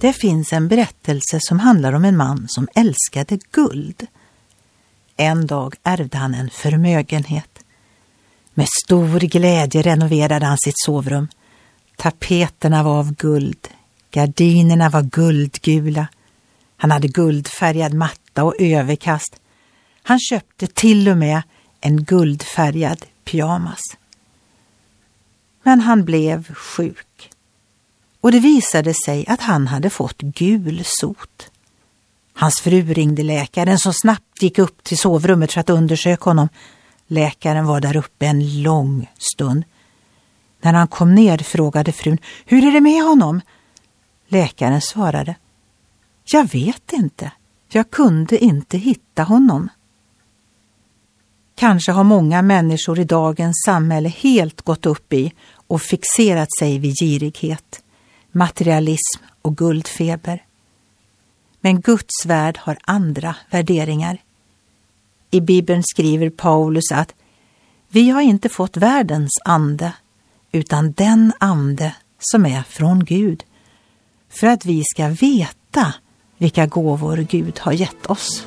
Det finns en berättelse som handlar om en man som älskade guld. En dag ärvde han en förmögenhet. Med stor glädje renoverade han sitt sovrum. Tapeterna var av guld, gardinerna var guldgula. Han hade guldfärgad matta och överkast. Han köpte till och med en guldfärgad pyjamas. Men han blev sjuk och det visade sig att han hade fått gul sot. Hans fru ringde läkaren som snabbt gick upp till sovrummet för att undersöka honom. Läkaren var där uppe en lång stund. När han kom ner frågade frun, hur är det med honom? Läkaren svarade, jag vet inte. Jag kunde inte hitta honom. Kanske har många människor i dagens samhälle helt gått upp i och fixerat sig vid girighet, materialism och guldfeber. Men Guds värld har andra värderingar. I Bibeln skriver Paulus att vi har inte fått världens ande, utan den ande som är från Gud, för att vi ska veta vilka gåvor Gud har gett oss.